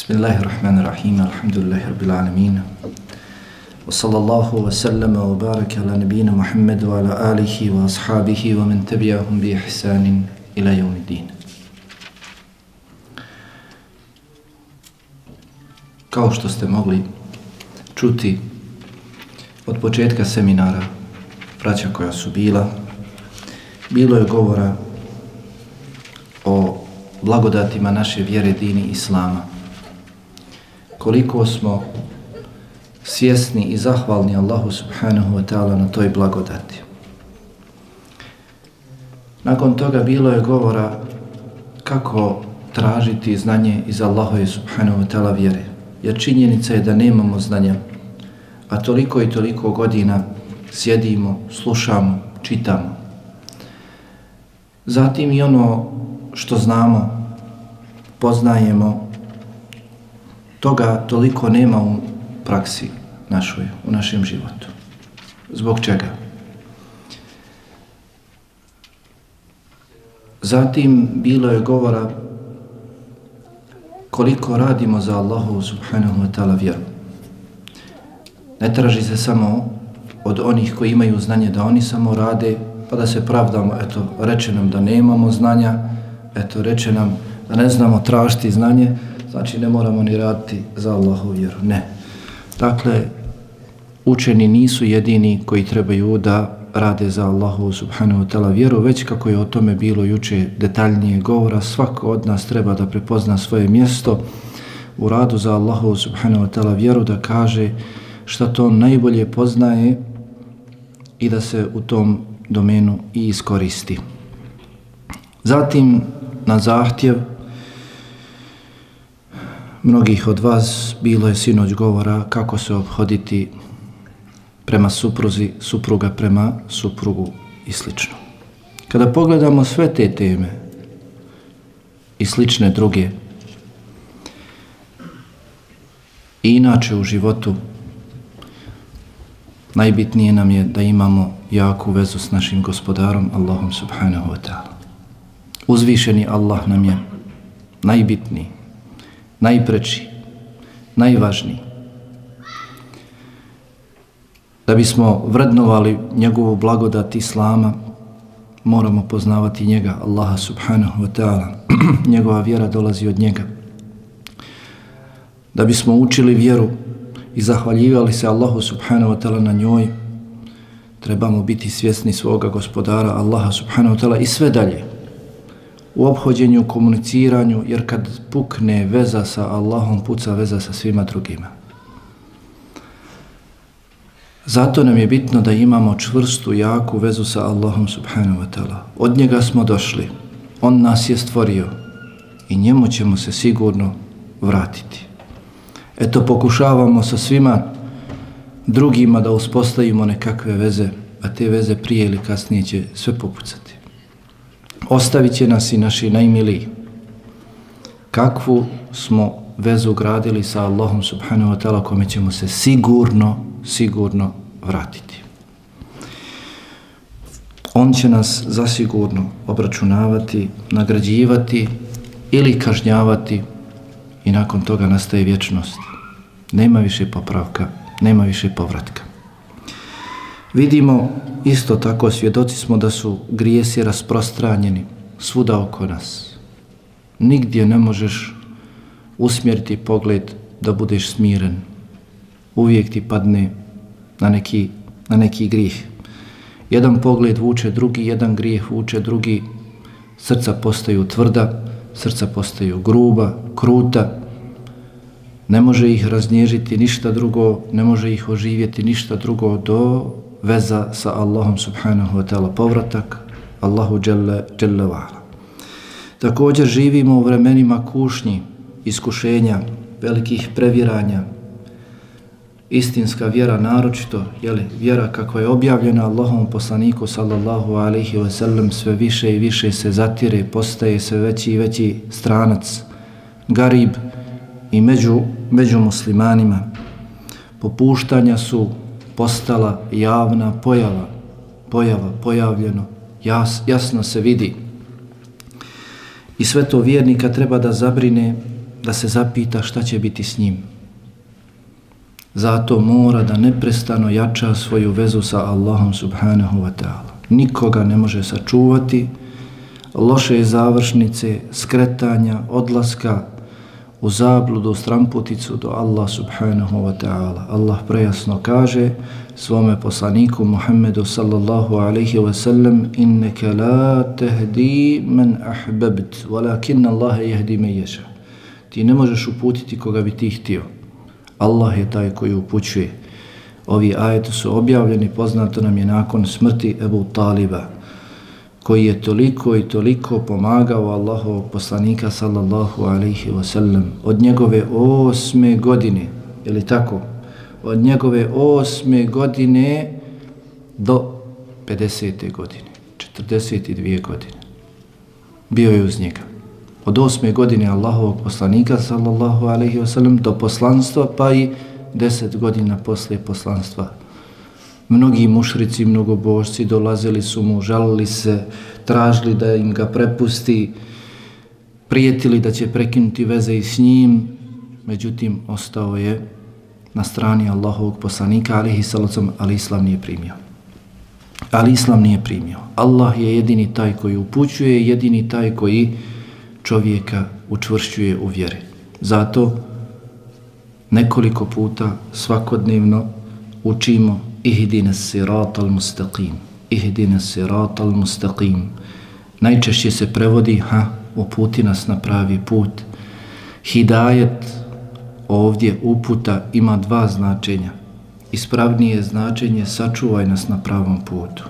Bismillahirrahmanirrahim, Alhamdulillahirabbil alamin. Wa sallallahu wa sallama wa baraka ala nabiyyina Muhammad wa ala alihi wa ashabihi wa man tabi'ahum bi ihsanin ila yawmiddin. Kao što ste mogli čuti od početka seminara praća koja su bila, bilo je govora o blagodatima naše vjere dini islama Koliko smo svjesni i zahvalni Allahu subhanahu wa ta'ala na toj blagodati. Nakon toga bilo je govora kako tražiti znanje iz Allahove subhanahu wa ta'ala vjere. Jer činjenica je da nemamo znanja, a toliko i toliko godina sjedimo, slušamo, čitamo. Zatim i ono što znamo, poznajemo, toga toliko nema u praksi našoj, u našem životu. Zbog čega? Zatim bilo je govora koliko radimo za Allahu subhanahu wa ta'ala vjeru. Ne traži se samo od onih koji imaju znanje da oni samo rade, pa da se pravdamo, eto, reče nam da nemamo znanja, eto, reče nam da ne znamo tražiti znanje, znači ne moramo ni raditi za Allahu vjeru. Ne. Dakle, učeni nisu jedini koji trebaju da rade za Allahu subhanahu wa ta'ala vjeru, već kako je o tome bilo juče detaljnije govora, svako od nas treba da prepozna svoje mjesto u radu za Allahu subhanahu wa ta'ala vjeru, da kaže šta to najbolje poznaje i da se u tom domenu i iskoristi. Zatim, na zahtjev mnogih od vas bilo je sinoć govora kako se obhoditi prema supruzi, supruga prema suprugu i slično. Kada pogledamo sve te teme i slične druge, i inače u životu, najbitnije nam je da imamo jaku vezu s našim gospodarom, Allahom subhanahu wa ta'ala. Uzvišeni Allah nam je najbitniji, najpreči, najvažniji. Da bismo vrednovali njegovu blagodat Islama, moramo poznavati njega, Allaha subhanahu wa ta'ala. Njegova vjera dolazi od njega. Da bismo učili vjeru i zahvaljivali se Allahu subhanahu wa ta'ala na njoj, trebamo biti svjesni svoga gospodara Allaha subhanahu wa ta'ala i sve dalje u obhođenju, komuniciranju, jer kad pukne veza sa Allahom, puca veza sa svima drugima. Zato nam je bitno da imamo čvrstu, jaku vezu sa Allahom subhanahu wa ta'ala. Od njega smo došli. On nas je stvorio i njemu ćemo se sigurno vratiti. Eto, pokušavamo sa svima drugima da uspostavimo nekakve veze, a te veze prije ili kasnije će sve popucati. Ostavit će nas i naši najmiliji. Kakvu smo vezu gradili sa Allahom subhanahu wa ta'ala kome ćemo se sigurno, sigurno vratiti. On će nas zasigurno obračunavati, nagrađivati ili kažnjavati i nakon toga nastaje vječnost. Nema više popravka, nema više povratka. Vidimo isto tako, svjedoci smo da su grijesi rasprostranjeni svuda oko nas. Nigdje ne možeš usmjeriti pogled da budeš smiren. Uvijek ti padne na neki, na neki grijeh. Jedan pogled vuče drugi, jedan grijeh vuče drugi. Srca postaju tvrda, srca postaju gruba, kruta. Ne može ih raznježiti ništa drugo, ne može ih oživjeti ništa drugo do veza sa Allahom subhanahu wa ta'ala povratak, Allahu jalla, jalla wa'ala. Također živimo u vremenima kušnji, iskušenja, velikih previranja, istinska vjera naročito, jeli, vjera kakva je objavljena Allahom poslaniku sallallahu alaihi wa sallam sve više i više se zatire, postaje sve veći i veći stranac, garib i među, među muslimanima. Popuštanja su postala javna pojava, pojava, pojavljeno, jas, jasno se vidi. I sve to vjernika treba da zabrine da se zapita šta će biti s njim. Zato mora da neprestano jača svoju vezu sa Allahom subhanahu wa ta'ala. Nikoga ne može sačuvati loše završnice, skretanja, odlaska u zabludu, stramputicu do Allah subhanahu wa ta'ala. Allah prejasno kaže svome poslaniku Muhammedu sallallahu alaihi wa sallam inneke la tehdi men ahbabt, walakin Allah jehdi me ješa. Ti ne možeš uputiti koga bi ti htio. Allah je taj koji upućuje. Ovi ajeti su objavljeni, poznato nam je nakon smrti Ebu Taliba, koji je toliko i toliko pomagao Allahovog poslanika sallallahu alaihi wasallam od njegove osme godine, je li tako? Od njegove osme godine do 50. godine, 42 godine. Bio je uz njega. Od osme godine Allahovog poslanika sallallahu alaihi wasallam do poslanstva pa i deset godina posle poslanstva Mnogi mušrici, mnogobožci dolazili su mu, žalili se, tražili da im ga prepusti, prijetili da će prekinuti veze i s njim, međutim ostao je na strani Allahovog poslanika, alihi salacom, ali Islam nije primio. Ali Islam nije primio. Allah je jedini taj koji upućuje, jedini taj koji čovjeka učvršćuje u vjeri. Zato nekoliko puta svakodnevno učimo ihdina sirata al-mustaqim, ihdina sirata al-mustaqim. Najčešće se prevodi, ha, uputi nas na pravi put. Hidajet ovdje uputa ima dva značenja. Ispravnije značenje sačuvaj nas na pravom putu.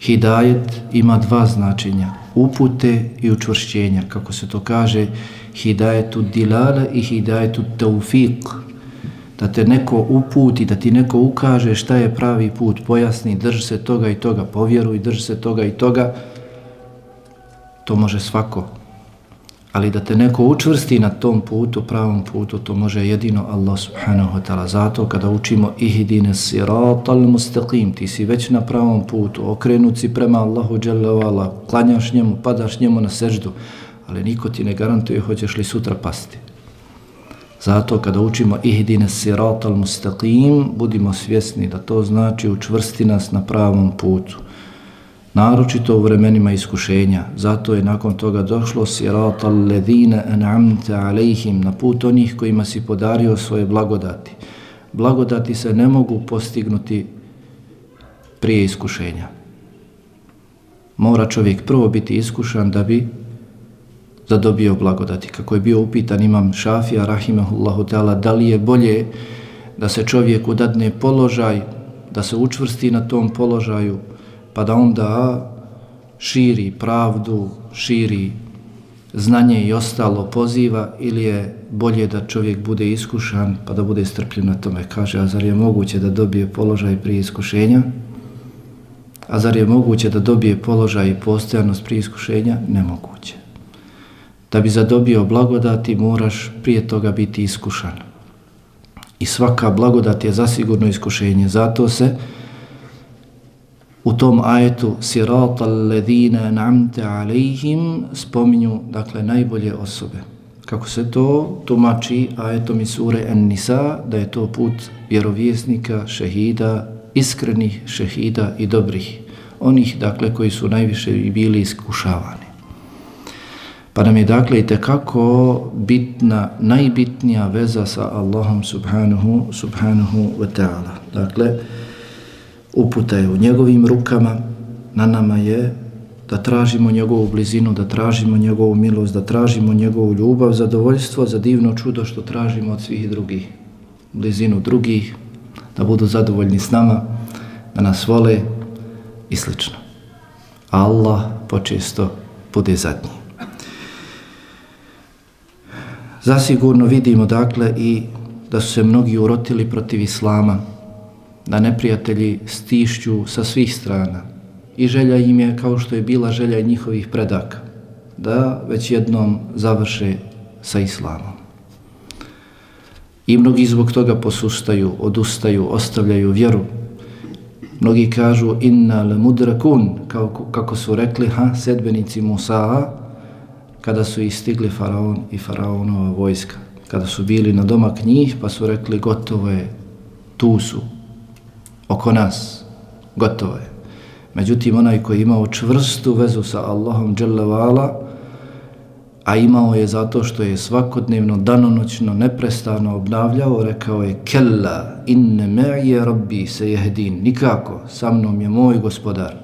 Hidajet ima dva značenja, upute i učvršćenja, kako se to kaže, hidajetu dilala i hidajetu taufiq, da te neko uputi, da ti neko ukaže šta je pravi put, pojasni, drži se toga i toga, povjeruj, drži se toga i toga, to može svako. Ali da te neko učvrsti na tom putu, pravom putu, to može jedino Allah subhanahu wa ta'ala. Zato kada učimo ihdine siratal mustaqim, ti si već na pravom putu, okrenut si prema Allahu dželle klanjaš njemu, padaš njemu na seždu, ali niko ti ne garantuje hoćeš li sutra pasti. Zato kada učimo ihdine siratal mustaqim, budimo svjesni da to znači učvrsti nas na pravom putu. Naročito u vremenima iskušenja. Zato je nakon toga došlo siratal ledine an'amta alejhim na put onih kojima si podario svoje blagodati. Blagodati se ne mogu postignuti prije iskušenja. Mora čovjek prvo biti iskušan da bi zadobio blagodati. Kako je bio upitan imam Šafija, rahimahullahu ta'ala, da li je bolje da se čovjeku dadne položaj, da se učvrsti na tom položaju, pa da onda širi pravdu, širi znanje i ostalo poziva, ili je bolje da čovjek bude iskušan, pa da bude strpljiv na tome. Kaže, a zar je moguće da dobije položaj prije iskušenja? A zar je moguće da dobije položaj i postojanost prije iskušenja? Nemoguće da bi zadobio blagodati moraš prije toga biti iskušan. I svaka blagodat je zasigurno iskušenje. Zato se u tom ajetu sirata alledhina namte alejhim spominju dakle najbolje osobe. Kako se to tumači ajetom iz sure An-Nisa da je to put vjerovjesnika, šehida, iskrenih šehida i dobrih. Onih dakle koji su najviše bili iskušavani. Pa nam je dakle i tekako bitna, najbitnija veza sa Allahom subhanahu, subhanahu wa ta'ala. Dakle, uputa je u njegovim rukama, na nama je da tražimo njegovu blizinu, da tražimo njegovu milost, da tražimo njegovu ljubav, zadovoljstvo za divno čudo što tražimo od svih drugih. Blizinu drugih, da budu zadovoljni s nama, da nas vole i slično. Allah počesto bude zadnji. Zasigurno vidimo dakle i da su se mnogi urotili protiv Islama, da neprijatelji stišću sa svih strana i želja im je kao što je bila želja njihovih predaka, da već jednom završe sa Islamom. I mnogi zbog toga posustaju, odustaju, ostavljaju vjeru. Mnogi kažu inna le mudrakun, kao, kako su rekli ha, sedbenici Musa'a, kada su istigli faraon i faraonova vojska. Kada su bili na domak njih pa su rekli gotovo je, tu su, oko nas, gotovo je. Međutim, onaj koji imao čvrstu vezu sa Allahom dželevala, a imao je zato što je svakodnevno, danonoćno, neprestano obnavljao, rekao je Kella, inne me'je rabbi se jehdin, nikako, sa mnom je moj gospodar,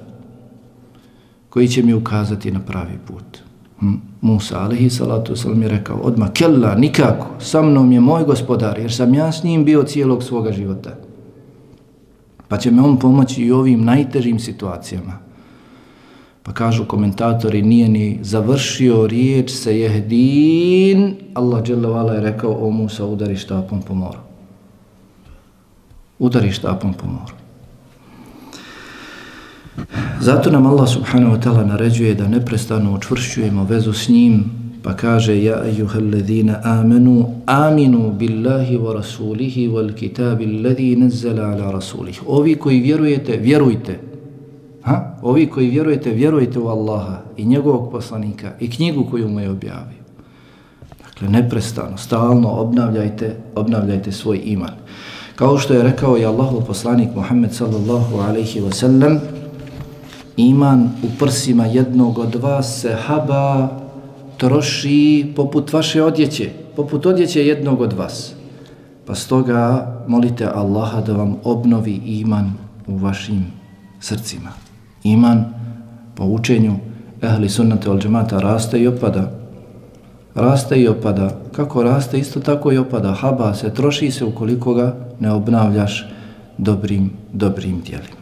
koji će mi ukazati na pravi put. Musa, alaihi salatu wasalam je rekao, odma Kella, nikako, sa mnom je moj gospodar, jer sam ja s njim bio cijelog svoga života. Pa će me on pomoći i u ovim najtežim situacijama. Pa kažu komentatori, nije ni završio riječ se jehdin, Allah dželevala je rekao, o Musa, udari štapom po moru. Udari štapom po moru. Zato nam Allah subhanahu wa ta'ala naređuje da neprestano učvršćujemo vezu s njim, pa kaže ja ejuhalladzina amenu aminu billahi wa rasulihi wal kitabi alladhi nazzala ala rasulih. Ovi koji vjerujete, vjerujte. Ha? Ovi koji vjerujete, vjerujte u Allaha i njegovog poslanika i knjigu koju mu je objavio. Dakle, neprestano, stalno obnavljajte, obnavljajte svoj iman. Kao što je rekao i Allahov poslanik Muhammed sallallahu alaihi wa sallam, iman u prsima jednog od vas se haba troši poput vaše odjeće, poput odjeće jednog od vas. Pa stoga molite Allaha da vam obnovi iman u vašim srcima. Iman po učenju ehli sunnata al džemata raste i opada. Raste i opada. Kako raste, isto tako i opada. Haba se, troši se ukoliko ga ne obnavljaš dobrim, dobrim dijelima.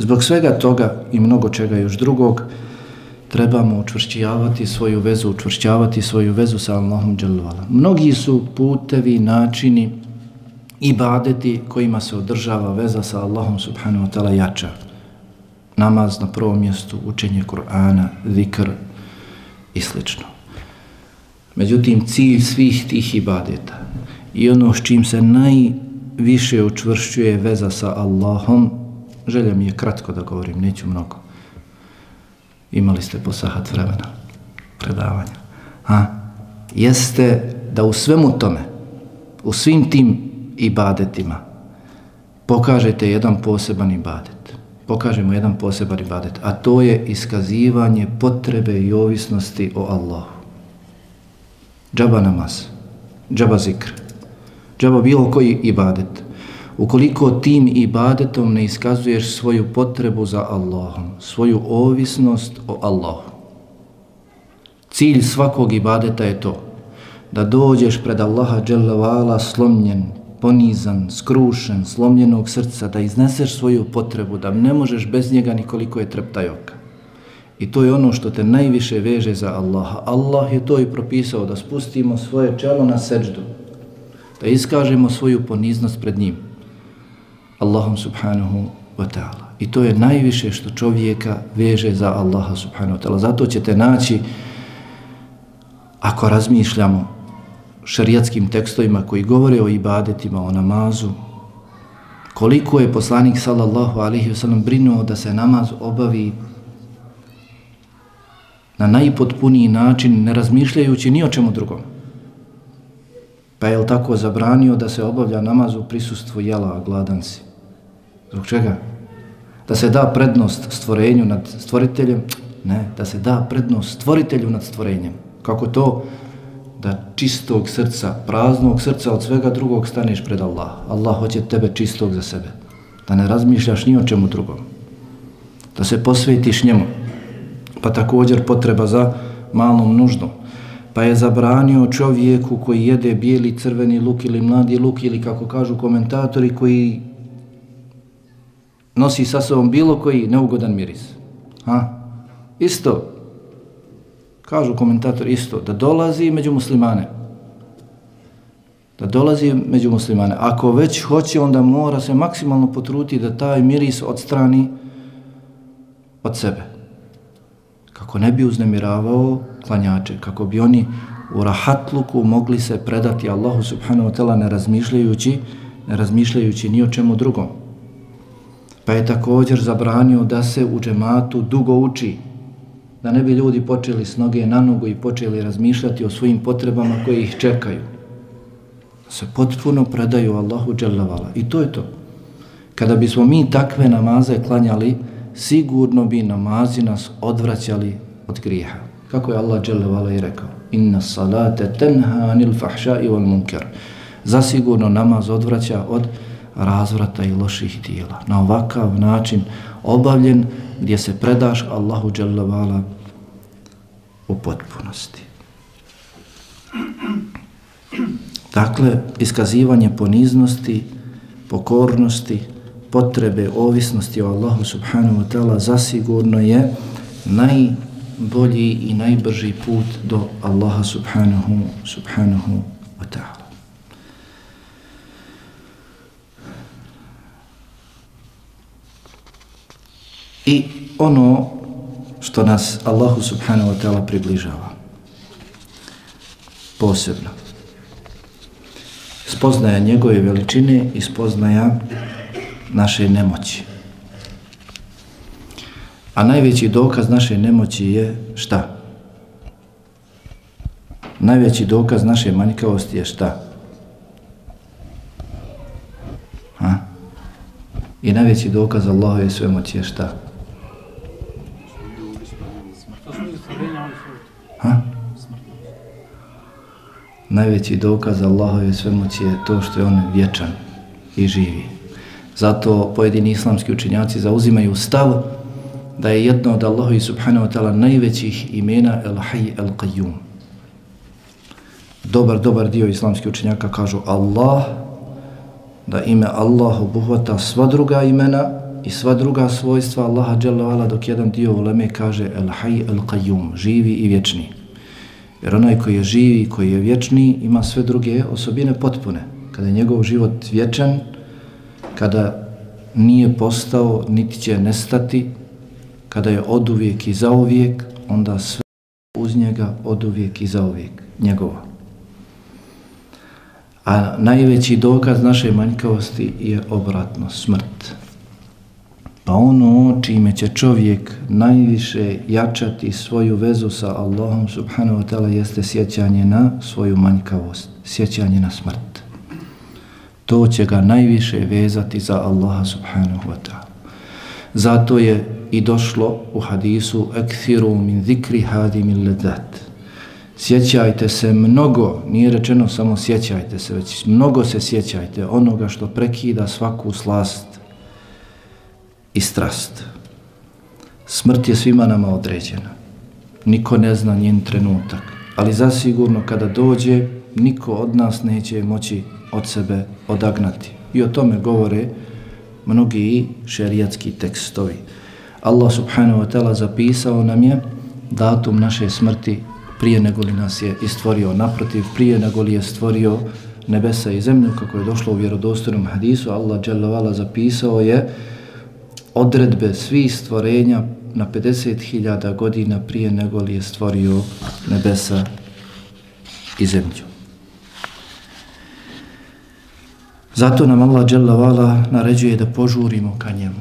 Zbog svega toga i mnogo čega još drugog, trebamo učvršćavati svoju vezu, učvršćavati svoju vezu sa Allahom dželovala. Mnogi su putevi, načini, ibadeti kojima se održava veza sa Allahom subhanahu wa ta'ala jača. Namaz na prvom mjestu, učenje Kur'ana, zikr i sl. Međutim, cilj svih tih ibadeta i ono s čim se najviše učvršćuje veza sa Allahom, želja mi je kratko da govorim, neću mnogo. Imali ste po sahat vremena predavanja. A, jeste da u svemu tome, u svim tim ibadetima, pokažete jedan poseban ibadet. Pokažemo jedan poseban ibadet, a to je iskazivanje potrebe i ovisnosti o Allahu. Džaba namaz, džaba zikr, džaba bilo koji ibadet. Ukoliko tim ibadetom ne iskazuješ svoju potrebu za Allahom, svoju ovisnost o Allahu. Cilj svakog ibadeta je to, da dođeš pred Allaha dželavala slomljen, ponizan, skrušen, slomljenog srca, da izneseš svoju potrebu, da ne možeš bez njega nikoliko je treptajoka. I to je ono što te najviše veže za Allaha. Allah je to i propisao, da spustimo svoje čelo na seđdu, da iskažemo svoju poniznost pred njim. Allahom subhanahu wa ta'ala. I to je najviše što čovjeka veže za Allaha subhanahu wa ta'ala. Zato ćete naći, ako razmišljamo šarijatskim tekstovima koji govore o ibadetima, o namazu, koliko je poslanik sallallahu alaihi wa sallam brinuo da se namaz obavi na najpotpuniji način, ne razmišljajući ni o čemu drugom. Pa je li tako zabranio da se obavlja namaz u prisustvu jela, gladan si? Zbog čega? Da se da prednost stvorenju nad stvoriteljem? Ne, da se da prednost stvoritelju nad stvorenjem. Kako to? Da čistog srca, praznog srca od svega drugog staneš pred Allah. Allah hoće tebe čistog za sebe. Da ne razmišljaš ni o čemu drugom. Da se posvetiš njemu. Pa također potreba za malom nuždom. Pa je zabranio čovjeku koji jede bijeli, crveni luk ili mladi luk ili kako kažu komentatori koji nosi sa sobom bilo koji neugodan miris. Ha? Isto, kažu komentator isto, da dolazi među muslimane. Da dolazi među muslimane. Ako već hoće, onda mora se maksimalno potruti da taj miris odstrani od sebe. Kako ne bi uznemiravao klanjače, kako bi oni u rahatluku mogli se predati Allahu subhanahu wa ta'ala ne razmišljajući, ne razmišljajući ni o čemu drugom. Pa je također zabranio da se u džematu dugo uči. Da ne bi ljudi počeli s noge na nogu i počeli razmišljati o svojim potrebama koje ih čekaju. Se potpuno predaju Allahu dželavala. I to je to. Kada bismo mi takve namaze klanjali, sigurno bi namazi nas odvraćali od grijeha. Kako je Allah dželavala i rekao? Inna salate tenha anil fahša i wal munker. Zasigurno namaz odvraća od razvrata i loših dijela. Na ovakav način obavljen gdje se predaš Allahu dželavala u potpunosti. Dakle, iskazivanje poniznosti, pokornosti, potrebe, ovisnosti o Allahu subhanahu wa ta'ala zasigurno je najbolji i najbrži put do Allaha subhanahu, subhanahu wa ta'ala. I ono što nas Allahu subhanahu wa ta'ala približava. Posebno. Spoznaja njegove veličine i spoznaja naše nemoći. A najveći dokaz naše nemoći je šta? Najveći dokaz naše manjkavosti je šta? Ha? I najveći dokaz Allahove sve moći je šta? Šta? Najveći dokaz Allahove svemoći je to što je on vječan i živi. Zato pojedini islamski učenjaci zauzimaju stav da je jedno od Allahovi subhanahu wa ta'ala najvećih imena El Hayy El Qayyum. Dobar, dobar dio islamskih učenjaka kažu Allah, da ime Allah obuhvata sva druga imena i sva druga svojstva Allaha dželle dok jedan dio uleme kaže el hayy el qayyum živi i vječni jer onaj koji je živi koji je vječni ima sve druge osobine potpune. Kada je njegov život vječan kada nije postao niti će nestati kada je oduvijek i zauvijek onda sve uz njega oduvijek i zauvijek njegovo a najveći dokaz naše manjkavosti je obratno smrt. Pa ono čime će čovjek najviše jačati svoju vezu sa Allahom subhanahu wa ta'ala jeste sjećanje na svoju manjkavost, sjećanje na smrt. To će ga najviše vezati za Allaha subhanahu wa ta'ala. Zato je i došlo u hadisu ekthiru min zikri hadi min ledat. Sjećajte se mnogo, nije rečeno samo sjećajte se, već mnogo se sjećajte onoga što prekida svaku slast i strast. Smrt je svima nama određena. Niko ne zna njen trenutak. Ali zasigurno kada dođe, niko od nas neće moći od sebe odagnati. I o tome govore mnogi šerijatski tekstovi. Allah subhanahu wa ta'ala zapisao nam je datum naše smrti prije nego li nas je istvorio naprotiv, prije nego li je stvorio nebesa i zemlju, kako je došlo u vjerodostojnom hadisu, Allah zapisao je odredbe svih stvorenja na 50.000 godina prije nego li je stvorio nebesa i zemlju. Zato nam Allah dželavala naređuje da požurimo ka njemu.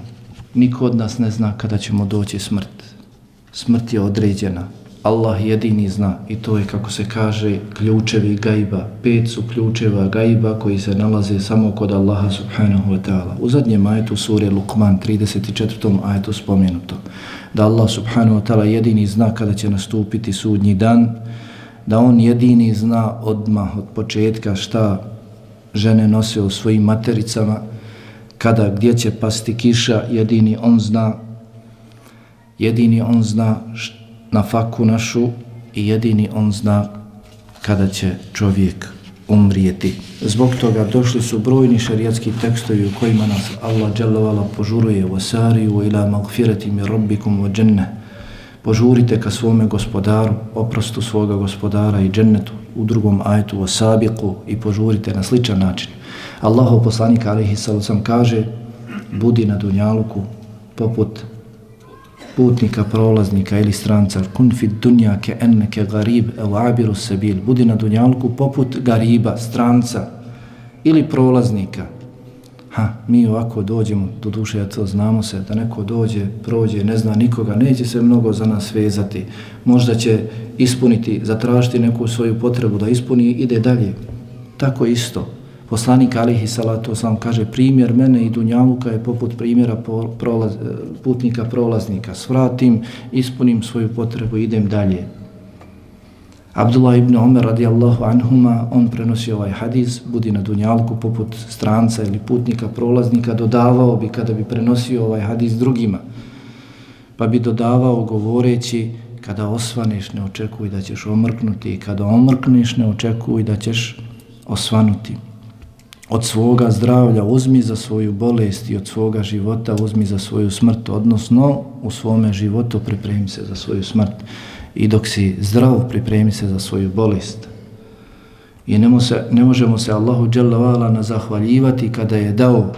Niko od nas ne zna kada ćemo doći smrt. Smrt je određena. Allah jedini zna i to je kako se kaže ključevi gajba. Pet su ključeva gajba koji se nalaze samo kod Allaha subhanahu wa ta'ala. U zadnjem ajetu sure Luqman 34. ajetu spomenuto. Da Allah subhanahu wa ta'ala jedini zna kada će nastupiti sudnji dan. Da on jedini zna odmah od početka šta žene nose u svojim matericama. Kada gdje će pasti kiša jedini on zna. Jedini on zna šta na faku našu i jedini on zna kada će čovjek umrijeti. Zbog toga došli su brojni šarijatski tekstovi u kojima nas Allah dželovala požuruje u asariju ila magfirati mi rabbikum u dženne. Požurite ka svome gospodaru, oprostu svoga gospodara i džennetu u drugom ajetu u sabiku i požurite na sličan način. Allaho poslanik alihi sallam kaže budi na dunjaluku poput putnika, prolaznika ili stranca, kun fi dunja ke enneke garib el abiru sebil, budi na dunjalku poput gariba, stranca ili prolaznika. Ha, mi ovako dođemo, do duše ja to znamo se, da neko dođe, prođe, ne zna nikoga, neće se mnogo za nas vezati, možda će ispuniti, zatražiti neku svoju potrebu da ispuni i ide dalje. Tako isto. Poslanik Alihi Salatu Oslam kaže primjer mene i Dunjaluka je poput primjera prolaz, putnika prolaznika. Svratim, ispunim svoju potrebu, idem dalje. Abdullah ibn Omer radijallahu anhuma, on prenosi ovaj hadis, budi na dunjalku poput stranca ili putnika, prolaznika, dodavao bi kada bi prenosio ovaj hadis drugima. Pa bi dodavao govoreći, kada osvaneš ne očekuj da ćeš omrknuti i kada omrkneš ne očekuj da ćeš osvanuti. Od svoga zdravlja uzmi za svoju bolest i od svoga života uzmi za svoju smrt, odnosno u svome životu pripremi se za svoju smrt i dok si zdrav pripremi se za svoju bolest. I ne, se, ne možemo se Allahu dželavala na zahvaljivati kada je dao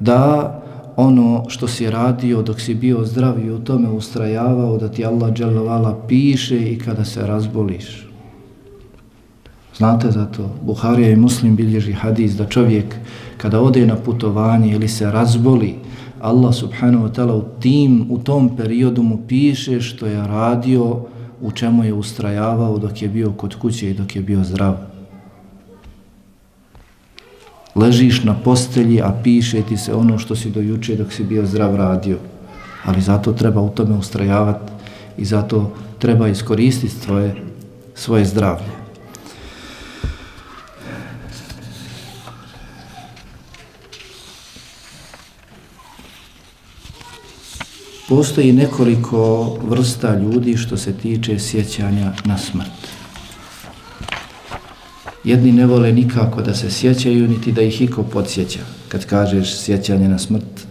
da ono što si radio dok si bio zdrav i u tome ustrajavao da ti Allah dželavala piše i kada se razboliš. Znate za to, Buharija i Muslim bilježi hadis da čovjek kada ode na putovanje ili se razboli, Allah subhanahu wa ta'ala u tim, u tom periodu mu piše što je radio, u čemu je ustrajavao dok je bio kod kuće i dok je bio zdrav. Ležiš na postelji, a piše ti se ono što si do juče dok si bio zdrav radio. Ali zato treba u tome ustrajavati i zato treba iskoristiti svoje, svoje zdravlje. Postoji nekoliko vrsta ljudi što se tiče sjećanja na smrt. Jedni ne vole nikako da se sjećaju, niti da ih iko podsjeća. Kad kažeš sjećanje na smrt,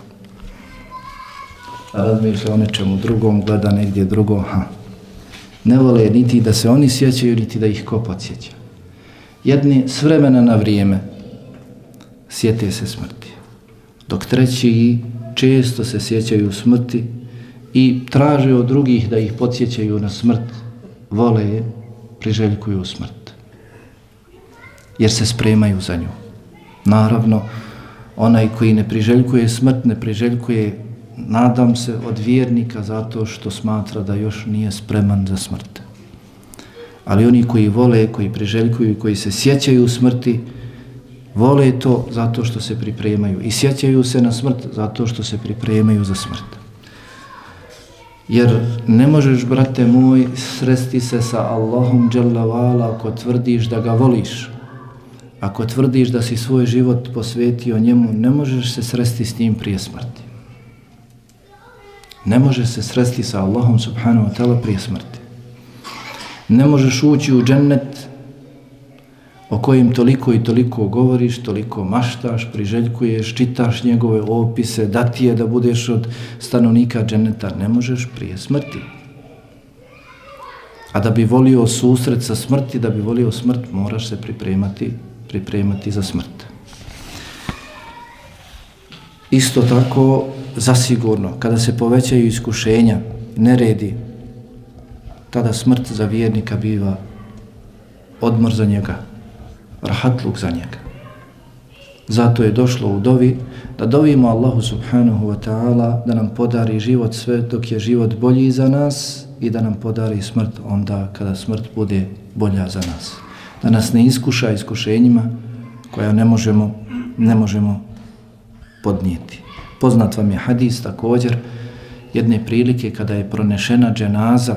razmišlja o nečemu drugom, gleda negdje drugo, ha. Ne vole niti da se oni sjećaju, niti da ih ko podsjeća. Jedni s vremena na vrijeme sjete se smrti. Dok treći često se sjećaju smrti, i traže od drugih da ih podsjećaju na smrt, vole je, priželjkuju smrt. Jer se spremaju za nju. Naravno, onaj koji ne priželjkuje smrt, ne priželjkuje, nadam se, od vjernika zato što smatra da još nije spreman za smrt. Ali oni koji vole, koji priželjkuju, koji se sjećaju smrti, vole to zato što se pripremaju. I sjećaju se na smrt zato što se pripremaju za smrt. Jer ne možeš, brate moj, sresti se sa Allahom dželavala ako tvrdiš da ga voliš. Ako tvrdiš da si svoj život posvetio njemu, ne možeš se sresti s njim prije smrti. Ne možeš se sresti sa Allahom subhanahu wa ta'ala prije smrti. Ne možeš ući u džennet o kojim toliko i toliko govoriš, toliko maštaš, priželjkuješ, čitaš njegove opise, da ti je da budeš od stanovnika dženeta, ne možeš prije smrti. A da bi volio susret sa smrti, da bi volio smrt, moraš se pripremati, pripremati za smrt. Isto tako, zasigurno, kada se povećaju iskušenja, neredi, tada smrt za vjernika biva odmor za njega, rahatluk za njega. Zato je došlo u dovi da dovimo Allahu subhanahu wa ta'ala da nam podari život sve dok je život bolji za nas i da nam podari smrt onda kada smrt bude bolja za nas. Da nas ne iskuša iskušenjima koja ne možemo, ne možemo podnijeti. Poznat vam je hadis također jedne prilike kada je pronešena dženaza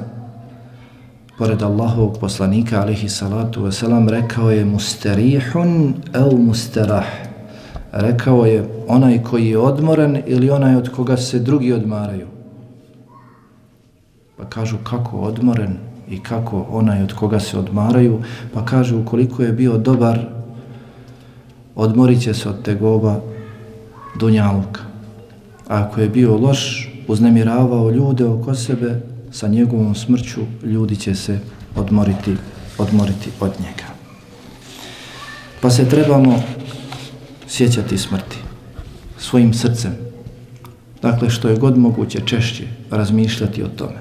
pored Allahovog poslanika alihi salatu wasalam rekao je mustarihun el mustarah rekao je onaj koji je odmoran ili onaj od koga se drugi odmaraju? Pa kažu kako odmoren i kako onaj od koga se odmaraju? Pa kažu ukoliko je bio dobar odmorit će se od tegoba dunjaluka. A ako je bio loš uznemiravao ljude oko sebe sa njegovom smrću ljudi će se odmoriti, odmoriti od njega. Pa se trebamo sjećati smrti svojim srcem. Dakle, što je god moguće češće razmišljati o tome.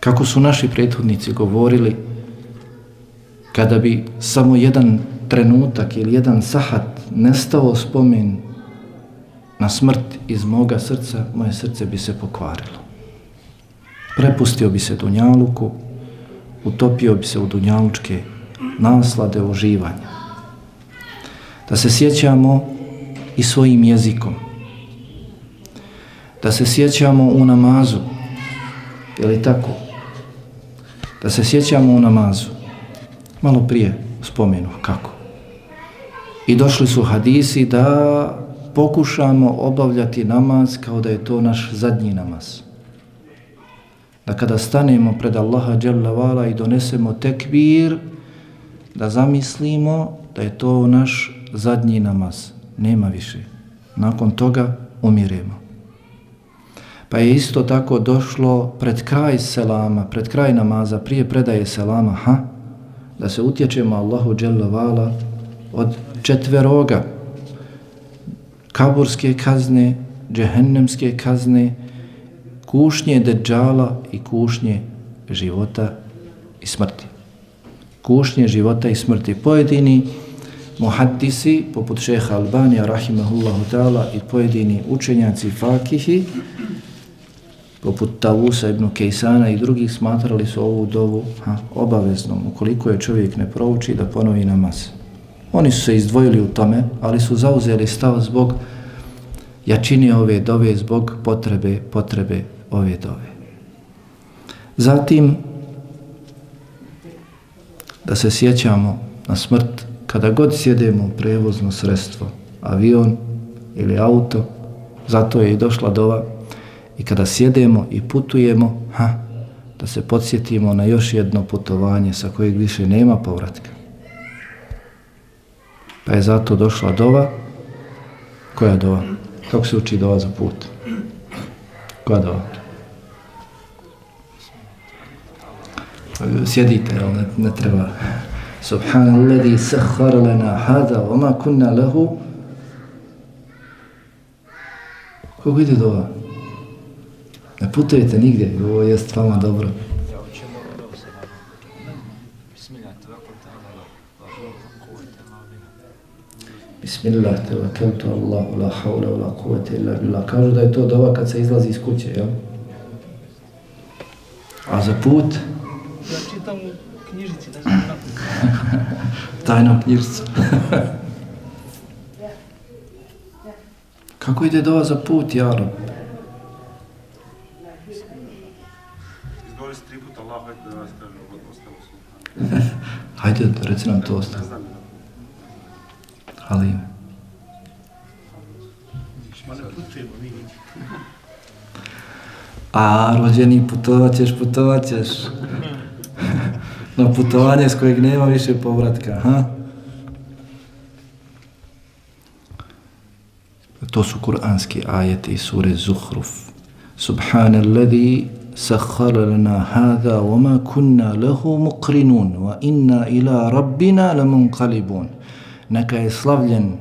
Kako su naši prethodnici govorili, kada bi samo jedan trenutak ili jedan sahat nestao spomen na smrt iz moga srca, moje srce bi se pokvarilo. Prepustio bi se Dunjaluku, utopio bi se u Dunjalučke naslade uživanja. Da se sjećamo i svojim jezikom. Da se sjećamo u namazu. Je li tako? Da se sjećamo u namazu. Malo prije spomenu kako. I došli su hadisi da pokušamo obavljati namaz kao da je to naš zadnji namaz. Da kada stanemo pred Allaha Jalla i donesemo tekbir, da zamislimo da je to naš zadnji namaz. Nema više. Nakon toga umiremo. Pa je isto tako došlo pred kraj selama, pred kraj namaza, prije predaje selama, ha? Da se utječemo Allahu Jalla od četveroga kaburske kazne, džehennemske kazne, kušnje deđala i kušnje života i smrti. Kušnje života i smrti. Pojedini muhaddisi, poput šeha Albanija, rahimahullahu ta'ala, i pojedini učenjaci fakihi, poput Tavusa ibn Kejsana i drugih, smatrali su ovu dovu ha, obaveznom, ukoliko je čovjek ne prouči, da ponovi namaz. Oni su se izdvojili u tome, ali su zauzeli stav zbog jačine ove dove, zbog potrebe, potrebe ove dove. Zatim, da se sjećamo na smrt, kada god sjedemo u prevozno sredstvo, avion ili auto, zato je i došla dova, i kada sjedemo i putujemo, ha, da se podsjetimo na još jedno putovanje sa kojeg više nema povratka. Pa je zato došla dova. Koja dova? Kako se uči dova za put? Koja? Sjedite, jel ne, ne treba. Subhanalladhi sahhar lana hada wa ma kunna lahu Kako ide dova? Ne putujete nigdje, ovo je vama dobro. Bismillah, tevakkeltu Allah, la hawla, la kuvvete illa billah. Kažu da je to dova kad se izlazi iz kuće, jel? A za put? Ja čitam u knjižici da sam Tajnom knjižicu. Kako ide dova za put, Jaro? Izgovori se tri puta Allah, hajde da vas kažem, ostalo su. Hajde, reci nam to ostalo. Ne znam. Halim. A, rođeni, putovat ćeš, putovat ćeš. Na putovanje s kojeg nema više povratka, ha? To su kuranski ajeti iz sure Zuhruf. Subhanalladhi sakhara lana hadha wa ma kunna lahu muqrinun wa inna ila rabbina lamunqalibun. Neka je slavljen,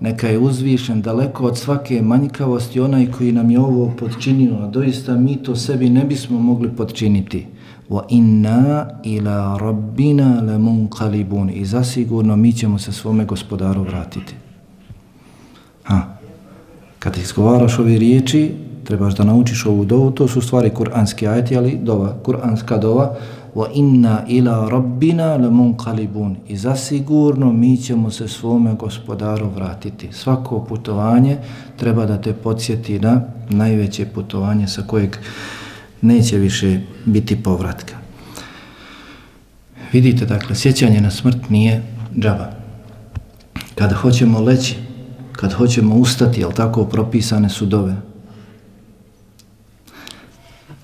neka je uzvišen daleko od svake manjkavosti onaj koji nam je ovo podčinio, a doista mi to sebi ne bismo mogli podčiniti. Wa inna ila rabbina lamunqalibun. I zasigurno mi ćemo se svome gospodaru vratiti. Ha. Kad izgovaraš ove riječi, trebaš da naučiš ovu dovu, to su stvari kuranski ajeti, ali dova, kuranska dova, wa inna ila rabbina lamunqalibun. I zasigurno mi ćemo se svome gospodaru vratiti. Svako putovanje treba da te podsjeti na najveće putovanje sa kojeg neće više biti povratka. Vidite, dakle, sjećanje na smrt nije džaba. Kada hoćemo leći, kad hoćemo ustati, jel tako propisane su dove,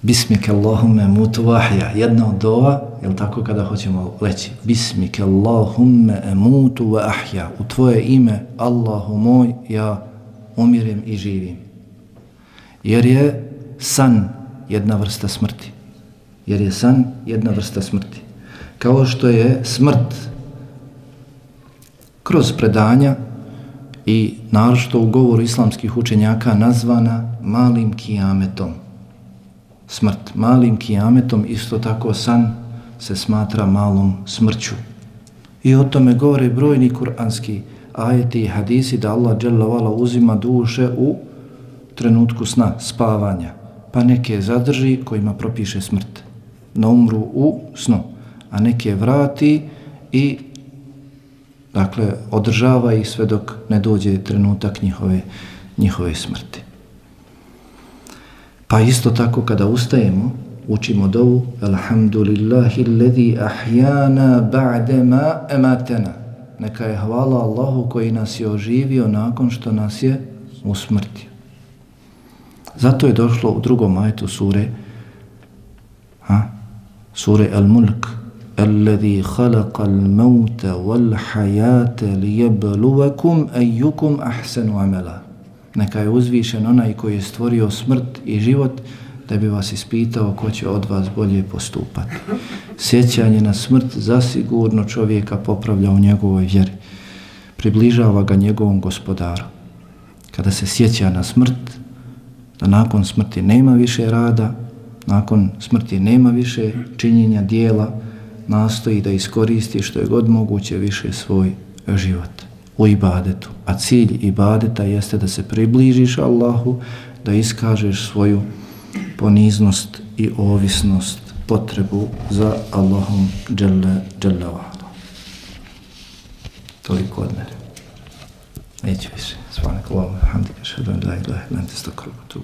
Bismike Allahumme mutu vahja. Jedna od dova, je tako kada hoćemo leći? Bismike Allahumme mutu vahja. U tvoje ime, Allahu moj, ja umirem i živim. Jer je san jedna vrsta smrti. Jer je san jedna vrsta smrti. Kao što je smrt kroz predanja i narošto u govoru islamskih učenjaka nazvana malim kijametom smrt. Malim kijametom isto tako san se smatra malom smrću. I o tome govore brojni kuranski ajeti i hadisi da Allah dželavala uzima duše u trenutku sna, spavanja. Pa neke zadrži kojima propiše smrt. Na umru u snu. A neke vrati i dakle, održava ih sve dok ne dođe trenutak njihove, njihove smrti. Pa isto tako kada ustajemo, učimo dovu Alhamdulillahi alladhi ahyana ba'de ma ematena. Neka je hvala Allahu koji nas je oživio nakon što nas je usmrtio. Zato je došlo u drugom ajetu sure ha? sure Al-Mulk alladhi khalaqa al-mauta wal-hayata liyabluwakum ayyukum ahsanu amala. Neka je uzvišen onaj koji je stvorio smrt i život da bi vas ispitao ko će od vas bolje postupati. Sjećanje na smrt zasigurno čovjeka popravlja u njegovoj vjeri. Približava ga njegovom gospodaru. Kada se sjeća na smrt, da nakon smrti nema više rada, nakon smrti nema više činjenja dijela, nastoji da iskoristi što je god moguće više svoj život u ibadetu. A cilj ibadeta jeste da se približiš Allahu, da iskažeš svoju poniznost i ovisnost, potrebu za Allahom dželle, dželle vahda. Toliko od mene. Neću više. Svanak Allahu, hamdika, šedan, da ilaha, lente, stokrubu, tu,